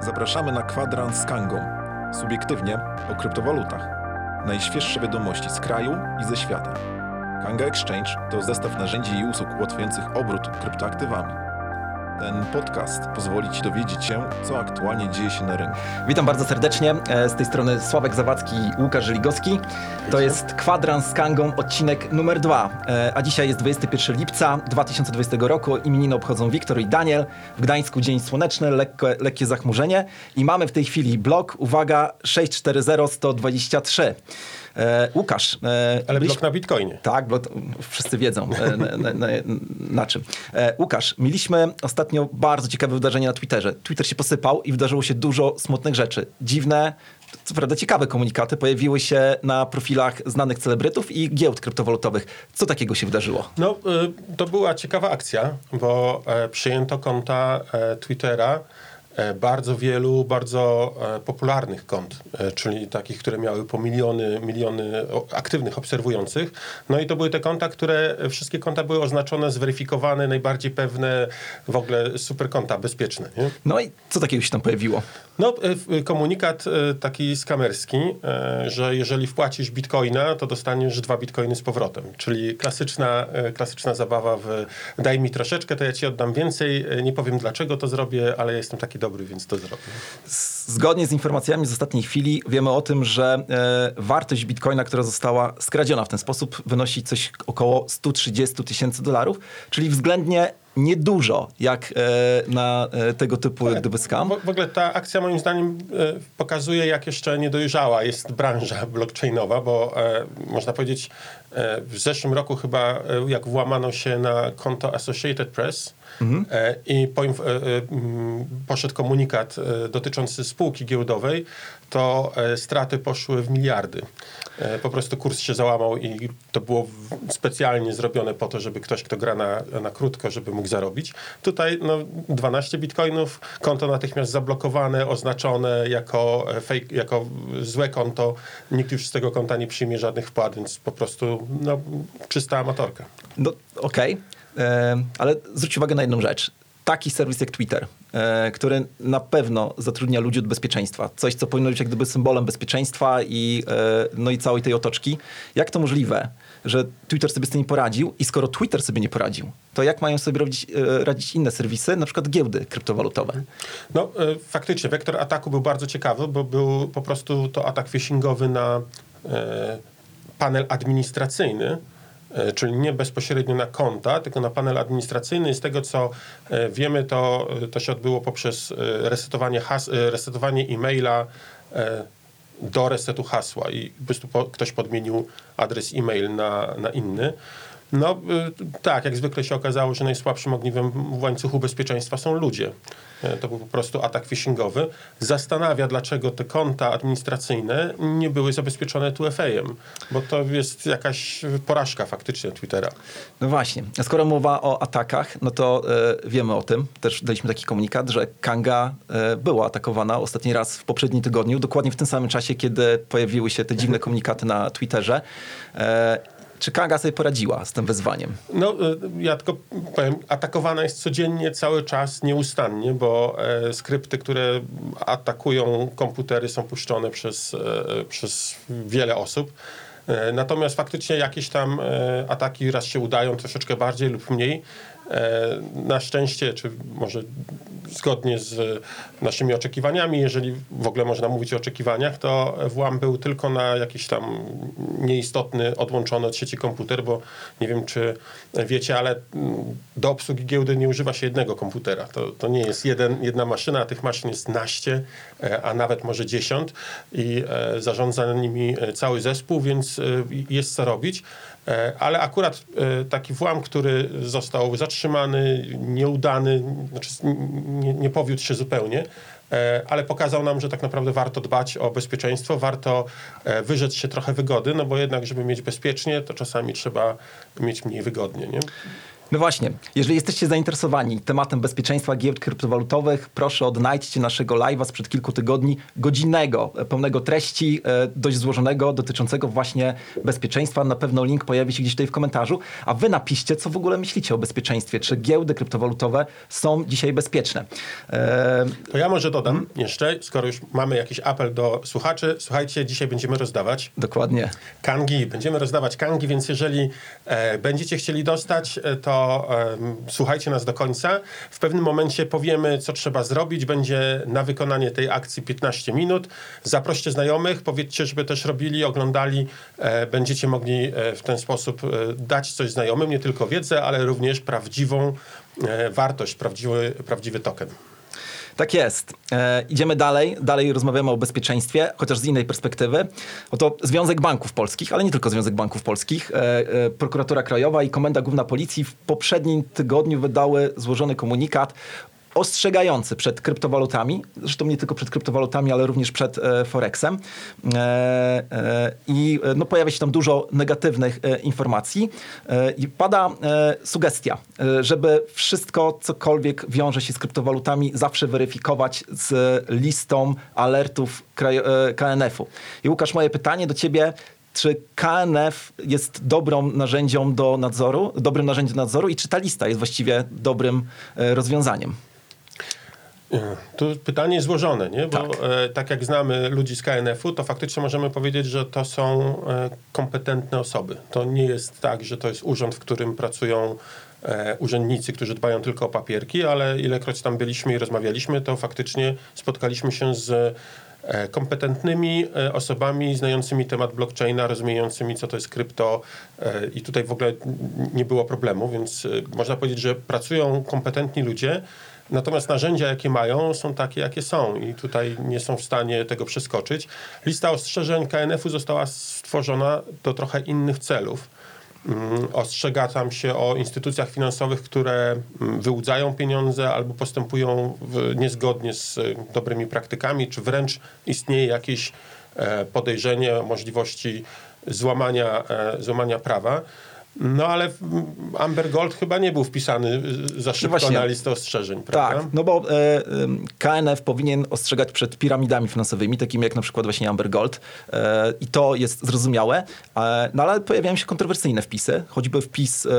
Zapraszamy na kwadrans z Kangą. Subiektywnie o kryptowalutach. Najświeższe wiadomości z kraju i ze świata. Kanga Exchange to zestaw narzędzi i usług ułatwiających obrót kryptoaktywami. Ten podcast pozwoli Ci dowiedzieć się, co aktualnie dzieje się na rynku. Witam bardzo serdecznie. E, Z tej strony Sławek Zawadzki i Łukasz Żeligowski. To jest kwadrans z Kangą, odcinek numer dwa. E, A dzisiaj jest 21 lipca 2020 roku. Imieniny obchodzą Wiktor i Daniel. W Gdańsku dzień słoneczny, lekkie, lekkie zachmurzenie. I mamy w tej chwili blok, uwaga, 640123. E, Łukasz. e, Ale byliś- blok na Bitcoinie. tak, bo wszyscy wiedzą e, na, na, na, na czym. E, Łukasz, mieliśmy ostatnio bardzo ciekawe wydarzenie na Twitterze. Twitter się posypał i wydarzyło się dużo smutnych rzeczy. Dziwne, co prawda ciekawe komunikaty pojawiły się na profilach znanych celebrytów i giełd kryptowalutowych. Co takiego się wydarzyło? No, y, to była ciekawa akcja, bo e, przyjęto konta e, Twittera e, bardzo wielu, bardzo e, popularnych kont, e, czyli takich, które miały po miliony, miliony aktywnych obserwujących. No i to były te konta, które, e, wszystkie konta były oznaczone, zweryfikowane, najbardziej pewne, w ogóle super konta, bezpieczne. Nie? No i co takiego się tam pojawiło? No, e, w- komunikat e, taki skamerski, e, że jeżeli wpłacisz bitcoina, to dostaniesz dwa bitcoiny z powrotem. Czyli klasyczna, e, klasyczna zabawa w daj mi troszeczkę, to ja ci oddam więcej. E, Nie powiem dlaczego to zrobię, ale jestem taki dobry, więc to zrobię. Zgodnie z informacjami z ostatniej chwili wiemy o tym, że e, wartość bitcoina, która została skradziona w ten sposób, wynosi coś około 130 tysięcy dolarów, czyli względnie niedużo jak e, na e, tego typu jak gdyby skam. W, w ogóle ta akcja moim zdaniem e, pokazuje, jak jeszcze niedojrzała jest branża blockchainowa, bo e, można powiedzieć, e, w zeszłym roku chyba, e, jak włamano się na konto Associated Press e, i poinf- e, e, mm, poszedł komunikat dotyczący spółki giełdowej, to straty poszły w miliardy. Po prostu kurs się załamał i to było specjalnie zrobione po to, żeby ktoś, kto gra na, na krótko, żeby mógł zarobić. Tutaj no, 12 bitcoinów, konto natychmiast zablokowane, oznaczone jako, fake, jako złe konto. Nikt już z tego konta nie przyjmie żadnych wpłat, więc po prostu no, czysta amatorka. No okej, E, ale zwróć uwagę na jedną rzecz. Taki serwis jak Twitter, e, który na pewno zatrudnia ludzi od bezpieczeństwa. Coś, co powinno być jak gdyby symbolem bezpieczeństwa i, e, no i całej tej otoczki. Jak to możliwe, że Twitter sobie z tym nie poradził i skoro Twitter sobie nie poradził, to jak mają sobie robić, e, radzić inne serwisy, na przykład giełdy kryptowalutowe? No faktycznie, wektor ataku był bardzo ciekawy, bo był po prostu to atak phishingowy na panel administracyjny, czyli nie bezpośrednio na konta, tylko na panel administracyjny. Z tego co e, wiemy, to, to się odbyło poprzez e, resetowanie, has, e, resetowanie e-maila e, do resetu hasła i po prostu ktoś podmienił adres e-mail na, na inny. No y, tak, jak zwykle się okazało, że najsłabszym ogniwem w łańcuchu bezpieczeństwa są ludzie. E, To był po prostu atak phishingowy. Zastanawia, dlaczego te konta administracyjne nie były zabezpieczone 2FA-em, bo to jest jakaś porażka faktycznie Twittera. No właśnie, skoro mowa o atakach, no to e, wiemy o tym, też daliśmy taki komunikat, że Kanga e, była atakowana ostatni raz w poprzednim tygodniu, dokładnie w tym samym czasie, kiedy pojawiły się te dziwne komunikaty na Twitterze. Czy Kanga sobie poradziła z tym wyzwaniem? No, y, ja tylko powiem, atakowana jest codziennie, cały czas, nieustannie, bo e, skrypty, które atakują komputery są puszczone przez, e, przez wiele osób. E, natomiast faktycznie jakieś tam e, ataki raz się udają troszeczkę bardziej lub mniej. E, na szczęście, czy może zgodnie z naszymi oczekiwaniami, jeżeli w ogóle można mówić o oczekiwaniach, to włam był tylko na jakiś tam nieistotny, odłączony od sieci komputer, bo nie wiem, czy wiecie, ale mm, do obsługi giełdy nie używa się jednego komputera. To, to nie jest jeden, jedna maszyna, a tych maszyn jest naście, e, a nawet może dziesiąt i e, zarządza nimi e, cały zespół, więc e, jest co robić. E, Ale akurat e, taki włam, który został zatrzymany, nieudany, znaczy nie, nie powiódł się zupełnie, e, ale pokazał nam, że tak naprawdę warto dbać o bezpieczeństwo, warto wyrzec się trochę wygody, no bo jednak, żeby mieć bezpiecznie, to czasami trzeba mieć mniej wygodnie, nie? No właśnie, jeżeli jesteście zainteresowani tematem bezpieczeństwa giełd kryptowalutowych, proszę odnajdźcie naszego live'a sprzed kilku tygodni, godzinnego, e, pełnego treści, e, dość złożonego, dotyczącego właśnie bezpieczeństwa. Na pewno link pojawi się gdzieś tutaj w komentarzu, a wy napiszcie, co w ogóle myślicie o bezpieczeństwie. Czy giełdy kryptowalutowe są dzisiaj bezpieczne? E, To ja może dodam jeszcze, skoro już mamy jakiś apel do słuchaczy, słuchajcie, dzisiaj będziemy rozdawać dokładnie. kangi. Będziemy rozdawać kangi, więc jeżeli e, będziecie chcieli dostać, e, słuchajcie nas do końca. W pewnym momencie powiemy, co trzeba zrobić. Będzie na wykonanie tej akcji 15 minut. Zaproście znajomych, powiedzcie, żeby też robili, oglądali. E, będziecie mogli e, w ten sposób e, dać coś znajomym, nie tylko wiedzę, ale również prawdziwą wartość, prawdziwy, prawdziwy token. Tak jest. E, idziemy dalej. Dalej rozmawiamy o bezpieczeństwie, chociaż z innej perspektywy. Oto Związek Banków Polskich, ale nie tylko Związek Banków Polskich. E, e, Prokuratura Krajowa i Komenda Główna Policji w poprzednim tygodniu wydały złożony komunikat ostrzegający przed kryptowalutami, zresztą nie tylko przed kryptowalutami, ale również przed e, Forexem. E, e, I e, no, pojawia się tam dużo negatywnych e, informacji. E, I pada sugestia, żeby wszystko, cokolwiek wiąże się z kryptowalutami, zawsze weryfikować z listą alertów kraj- KNF-u. I Łukasz, moje pytanie do ciebie. Czy KNF jest dobrą narzędzią do nadzoru, dobrym narzędziem nadzoru i czy ta lista jest właściwie dobrym rozwiązaniem? Tu pytanie jest złożone, nie? bo Tak. E, tak jak znamy ludzi z KNF-u, to faktycznie możemy powiedzieć, że to są e, kompetentne osoby. To nie jest tak, że to jest urząd, w którym pracują e, urzędnicy, którzy dbają tylko o papierki, ale ilekroć tam byliśmy i rozmawialiśmy, to faktycznie spotkaliśmy się z e, kompetentnymi e, osobami znającymi temat blockchaina, rozumiejącymi, co to jest krypto e, i tutaj w ogóle nie było problemu, więc można powiedzieć, że pracują kompetentni ludzie, Natomiast narzędzia, jakie mają, są takie, jakie są i tutaj nie są w stanie tego przeskoczyć. Lista ostrzeżeń KNF-u została stworzona do trochę innych celów. Mm, Ostrzega tam się o instytucjach finansowych, które mm, wyłudzają pieniądze albo postępują niezgodnie z y, dobrymi praktykami, czy wręcz istnieje jakieś e, podejrzenie możliwości złamania, e, złamania prawa. No ale Amber Gold chyba nie był wpisany za szybko właśnie. na listę ostrzeżeń, prawda? Tak, no bo e, ym, KNF powinien ostrzegać przed piramidami finansowymi, takimi jak na przykład właśnie Amber Gold e, i to jest zrozumiałe, e, no ale pojawiają się kontrowersyjne wpisy, choćby wpis e,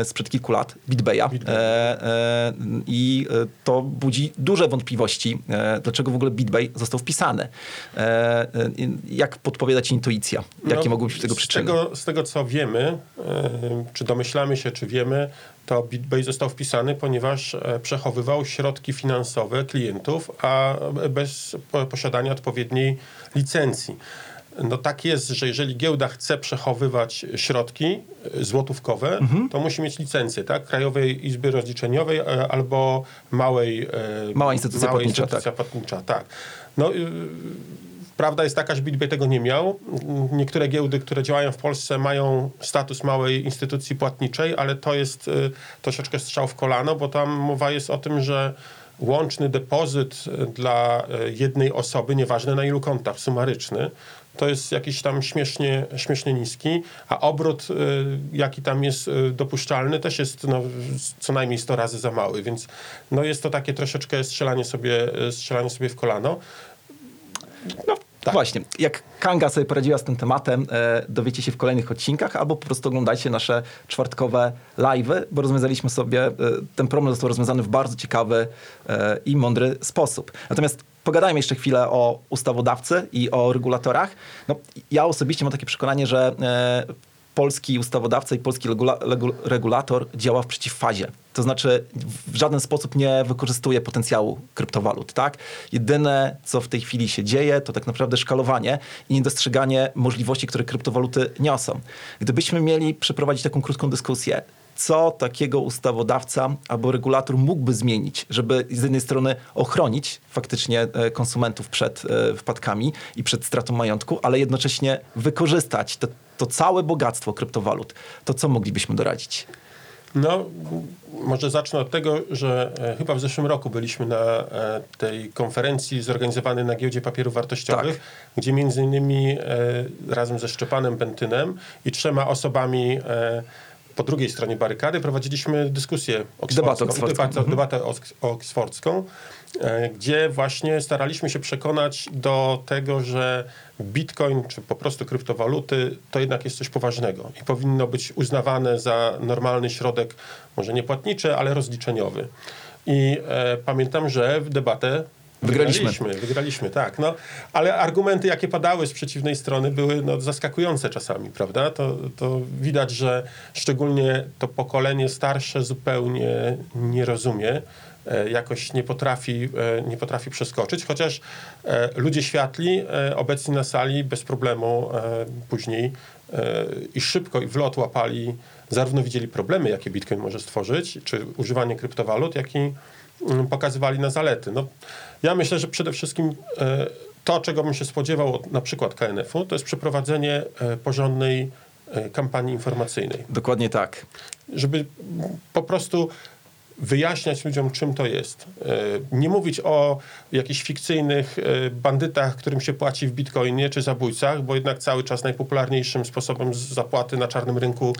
e, sprzed kilku lat BitBaya BitBay. e, e, i e, to budzi duże wątpliwości, e, dlaczego w ogóle BitBay został wpisany. E, e, jak podpowiada ci intuicja? Jakie No, mogą być tego przyczyny? Tego, z tego co wiemy, e, czy domyślamy się, czy wiemy, to BitBay został wpisany, ponieważ e, przechowywał środki finansowe klientów, a bez po- posiadania odpowiedniej licencji. No tak jest, że jeżeli giełda chce przechowywać środki e, złotówkowe, Mhm. to musi mieć licencję, tak? Krajowej Izby Rozliczeniowej e, albo małej... e, Mała instytucja małej płatnicza, instytucja płatnicza, tak. No, y, Prawda jest taka, że BitBay tego nie miał. Niektóre giełdy, które działają w Polsce mają status małej instytucji płatniczej, ale to jest y, troszeczkę strzał w kolano, bo tam mowa jest o tym, że łączny depozyt y, dla y, jednej osoby, nieważne na ilu kontach, sumaryczny, to jest jakiś tam śmiesznie, śmiesznie niski, a obrót, jaki tam jest dopuszczalny, też jest no, co najmniej 100 razy za mały, więc no, jest to takie troszeczkę strzelanie sobie, strzelanie sobie w kolano. No, Tak. Właśnie, jak Kanga sobie poradziła z tym tematem, e, dowiecie się w kolejnych odcinkach, albo po prostu oglądajcie nasze czwartkowe live'y, bo rozwiązaliśmy sobie, e, ten problem został rozwiązany w bardzo ciekawy e, i mądry sposób. Natomiast pogadajmy jeszcze chwilę o ustawodawcy i o regulatorach. No, ja osobiście mam takie przekonanie, że e, polski ustawodawca i polski regula regu- regulator działa w przeciwfazie. To znaczy w żaden sposób nie wykorzystuje potencjału kryptowalut. Tak? Jedyne, co w tej chwili się dzieje, to tak naprawdę szkalowanie i niedostrzeganie możliwości, które kryptowaluty niosą. Gdybyśmy mieli przeprowadzić taką krótką dyskusję, co takiego ustawodawca albo regulator mógłby zmienić, żeby z jednej strony ochronić faktycznie e, konsumentów przed e, wpadkami i przed stratą majątku, ale jednocześnie wykorzystać to, to całe bogactwo kryptowalut. To co moglibyśmy doradzić? No, może zacznę od tego, że e, chyba w zeszłym roku byliśmy na tej konferencji zorganizowanej na Giełdzie Papierów Wartościowych, gdzie między innymi razem ze Szczepanem Bentynem i trzema osobami po drugiej stronie barykady prowadziliśmy dyskusję oksfordzką, debatę, debatę oks- oksfordzką, e, gdzie właśnie staraliśmy się przekonać do tego, że bitcoin czy po prostu kryptowaluty to jednak jest coś poważnego i powinno być uznawane za normalny środek, może nie płatniczy, ale rozliczeniowy. I e, pamiętam, że w debatę Wygraliśmy. Wygraliśmy, wygraliśmy, tak. No, ale argumenty, jakie padały z przeciwnej strony, były no, zaskakujące czasami, prawda? To, to widać, że szczególnie to pokolenie starsze zupełnie nie rozumie, e, jakoś nie potrafi, e, nie potrafi przeskoczyć, chociaż e, ludzie światli obecni na sali bez problemu później i szybko i w lot łapali, zarówno widzieli problemy, jakie Bitcoin może stworzyć, czy używanie kryptowalut, jak i pokazywali na zalety. No, ja myślę, że przede wszystkim e, to, czego bym się spodziewał od na przykład KNF-u, to jest przeprowadzenie e, porządnej e, kampanii informacyjnej, Dokładnie tak. żeby po prostu wyjaśniać ludziom, czym to jest. Nie mówić o jakichś fikcyjnych bandytach, którym się płaci w bitcoinie, czy zabójcach, bo jednak cały czas najpopularniejszym sposobem zapłaty na czarnym rynku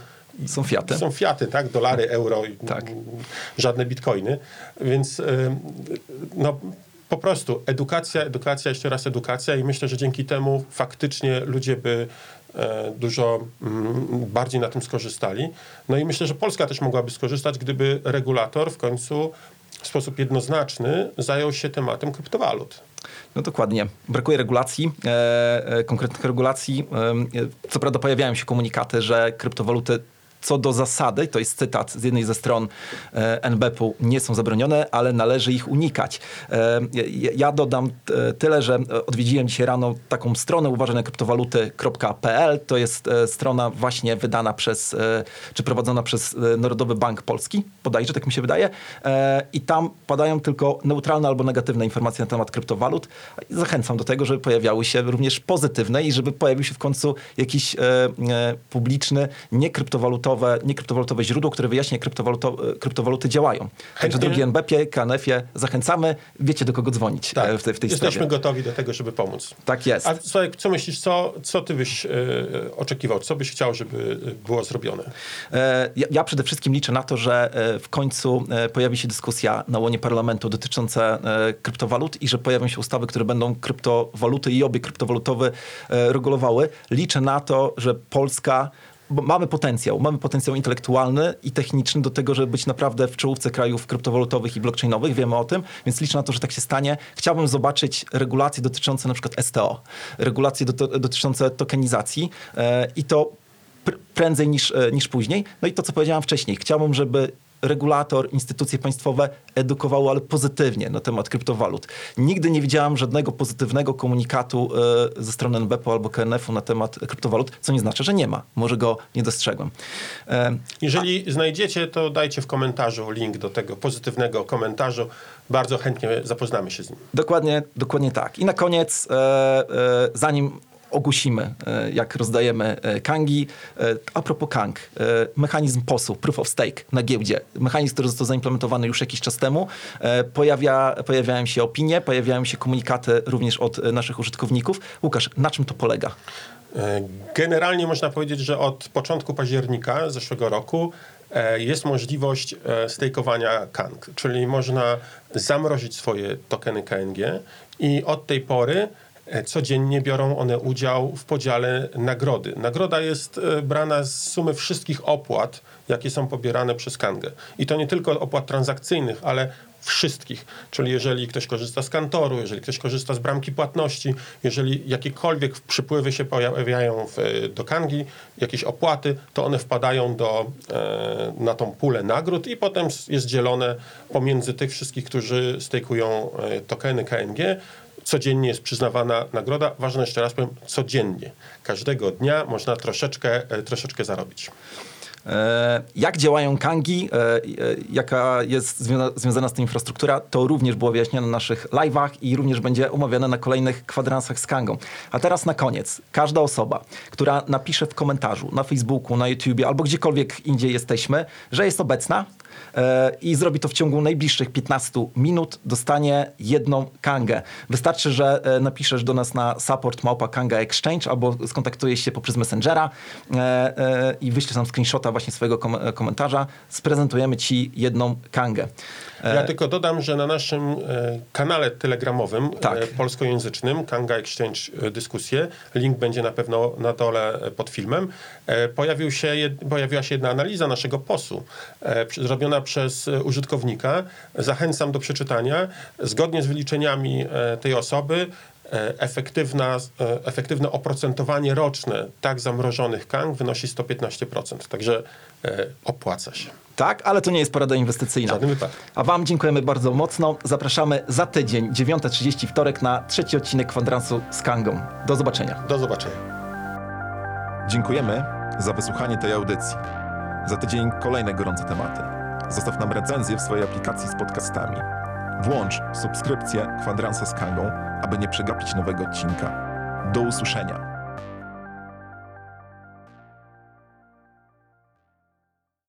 Są fiaty. są fiaty, tak? Dolary, euro i Tak. żadne bitcoiny. Więc ym, no, po prostu edukacja, edukacja, jeszcze raz edukacja i myślę, że dzięki temu faktycznie ludzie by e, dużo mm, bardziej na tym skorzystali. No i myślę, że Polska też mogłaby skorzystać, gdyby regulator w końcu w sposób jednoznaczny zajął się tematem kryptowalut. No dokładnie. Brakuje regulacji, e, e, konkretnych regulacji. E, co prawda pojawiają się komunikaty, że kryptowaluty co do zasady, to jest cytat z jednej ze stron e, NBP-u, nie są zabronione, ale należy ich unikać. E, ja, dodam e, tyle, że odwiedziłem dzisiaj rano taką stronę uważaj na kryptowaluty.pl. To jest strona właśnie wydana przez, czy prowadzona przez Narodowy Bank Polski, bodajże, tak mi się wydaje. I tam padają tylko neutralne albo negatywne informacje na temat kryptowalut. Zachęcam do tego, żeby pojawiały się również pozytywne i żeby pojawił się w końcu jakiś e, e, publiczny, niekryptowalutowe, źródło, które wyjaśnia, jak kryptowaluto, e, kryptowaluty działają. Także drogi NBP, KNF-ie, zachęcamy. Wiecie, do kogo dzwonić e, w, tej- w tej Jesteśmy sprawie. gotowi do tego, żeby pomóc. Tak jest. A słuchaj, co myślisz, co, co ty byś e, oczekiwał, co byś chciał, żeby było zrobione? E, Ja, ja przede wszystkim liczę na to, że e, w końcu e, pojawi się dyskusja na łonie parlamentu dotycząca e, kryptowalut i że pojawią się ustawy, które będą kryptowaluty i obieg kryptowalutowy e, regulowały. Liczę na to, że Polska mamy potencjał, mamy potencjał intelektualny i techniczny do tego, żeby być naprawdę w czołówce krajów kryptowalutowych i blockchainowych, wiemy o tym, więc liczę na to, że tak się stanie. Chciałbym zobaczyć regulacje dotyczące na przykład STO, regulacje doty- dotyczące tokenizacji e, i to pr- prędzej niż, e, niż później. No i to, co powiedziałem wcześniej, chciałbym, żeby regulator, instytucje państwowe edukowały, ale pozytywnie na temat kryptowalut. Nigdy nie widziałam żadnego pozytywnego komunikatu e, ze strony NBP albo KNF-u na temat kryptowalut, co nie znaczy, że nie ma. Może go nie dostrzegłem. E, Jeżeli znajdziecie, to dajcie w komentarzu link do tego pozytywnego komentarzu. Bardzo chętnie zapoznamy się z nim. Dokładnie, dokładnie tak. I na koniec, e, zanim ogłosimy, e, jak rozdajemy e, kangi, e, a propos kang, mechanizm POS-u, Proof of Stake na giełdzie, mechanizm, który został zaimplementowany już jakiś czas temu, pojawia, pojawiają się opinie, pojawiają się komunikaty również od naszych użytkowników. Łukasz, na czym to polega? Generalnie można powiedzieć, że od początku października zeszłego roku jest możliwość stejkowania KANG, czyli można zamrozić swoje tokeny KNG i od tej pory codziennie biorą one udział w podziale nagrody. Nagroda jest e, brana z sumy wszystkich opłat, jakie są pobierane przez Kangę. I to nie tylko opłat transakcyjnych, ale wszystkich. Czyli jeżeli ktoś korzysta z kantoru, jeżeli ktoś korzysta z bramki płatności, jeżeli jakiekolwiek przypływy się pojawiają w, do Kangi, jakieś opłaty, to one wpadają do, e, na tą pulę nagród i potem jest dzielone pomiędzy tych wszystkich, którzy stejkują e, tokeny KNG. Codziennie jest przyznawana nagroda. Ważne jeszcze raz powiem, codziennie. Każdego dnia można troszeczkę, e, troszeczkę zarobić. E, Jak działają kangi, e, jaka jest zwią- związana z tym infrastruktura, to również było wyjaśnione na naszych live'ach i również będzie omawiane na kolejnych kwadransach z kangą. A teraz na koniec, każda osoba, która napisze w komentarzu na Facebooku, na YouTubie albo gdziekolwiek indziej jesteśmy, że jest obecna, i zrobi to w ciągu najbliższych 15 minut, dostanie jedną kangę. Wystarczy, że e, napiszesz do nas na support małpa Kanga Exchange albo skontaktujesz się poprzez Messengera e, e, i wyślesz nam screenshota właśnie swojego kom- e, komentarza. Sprezentujemy ci jedną kangę. Ja tylko dodam, że na naszym e, kanale telegramowym Tak. e, polskojęzycznym Kanga Exchange e, dyskusje, link będzie na pewno na dole pod filmem, pojawił się pojawiła się jedna analiza naszego posu zrobiona przez użytkownika. Zachęcam do przeczytania. Zgodnie z wyliczeniami tej osoby efektywna, efektywne oprocentowanie roczne tak zamrożonych kang wynosi 115%. Także opłaca się. Tak, ale to nie jest porada inwestycyjna. W żadnym wypadku. A Wam dziękujemy bardzo mocno. Zapraszamy za tydzień, 9.30 wtorek na trzeci odcinek kwadransu z Kangą. Do zobaczenia. Do zobaczenia. Dziękujemy za wysłuchanie tej audycji. Za tydzień kolejne gorące tematy. Zostaw nam recenzję w swojej aplikacji z podcastami. Włącz subskrypcję Kwadransa z Kangą, aby nie przegapić nowego odcinka. Do usłyszenia.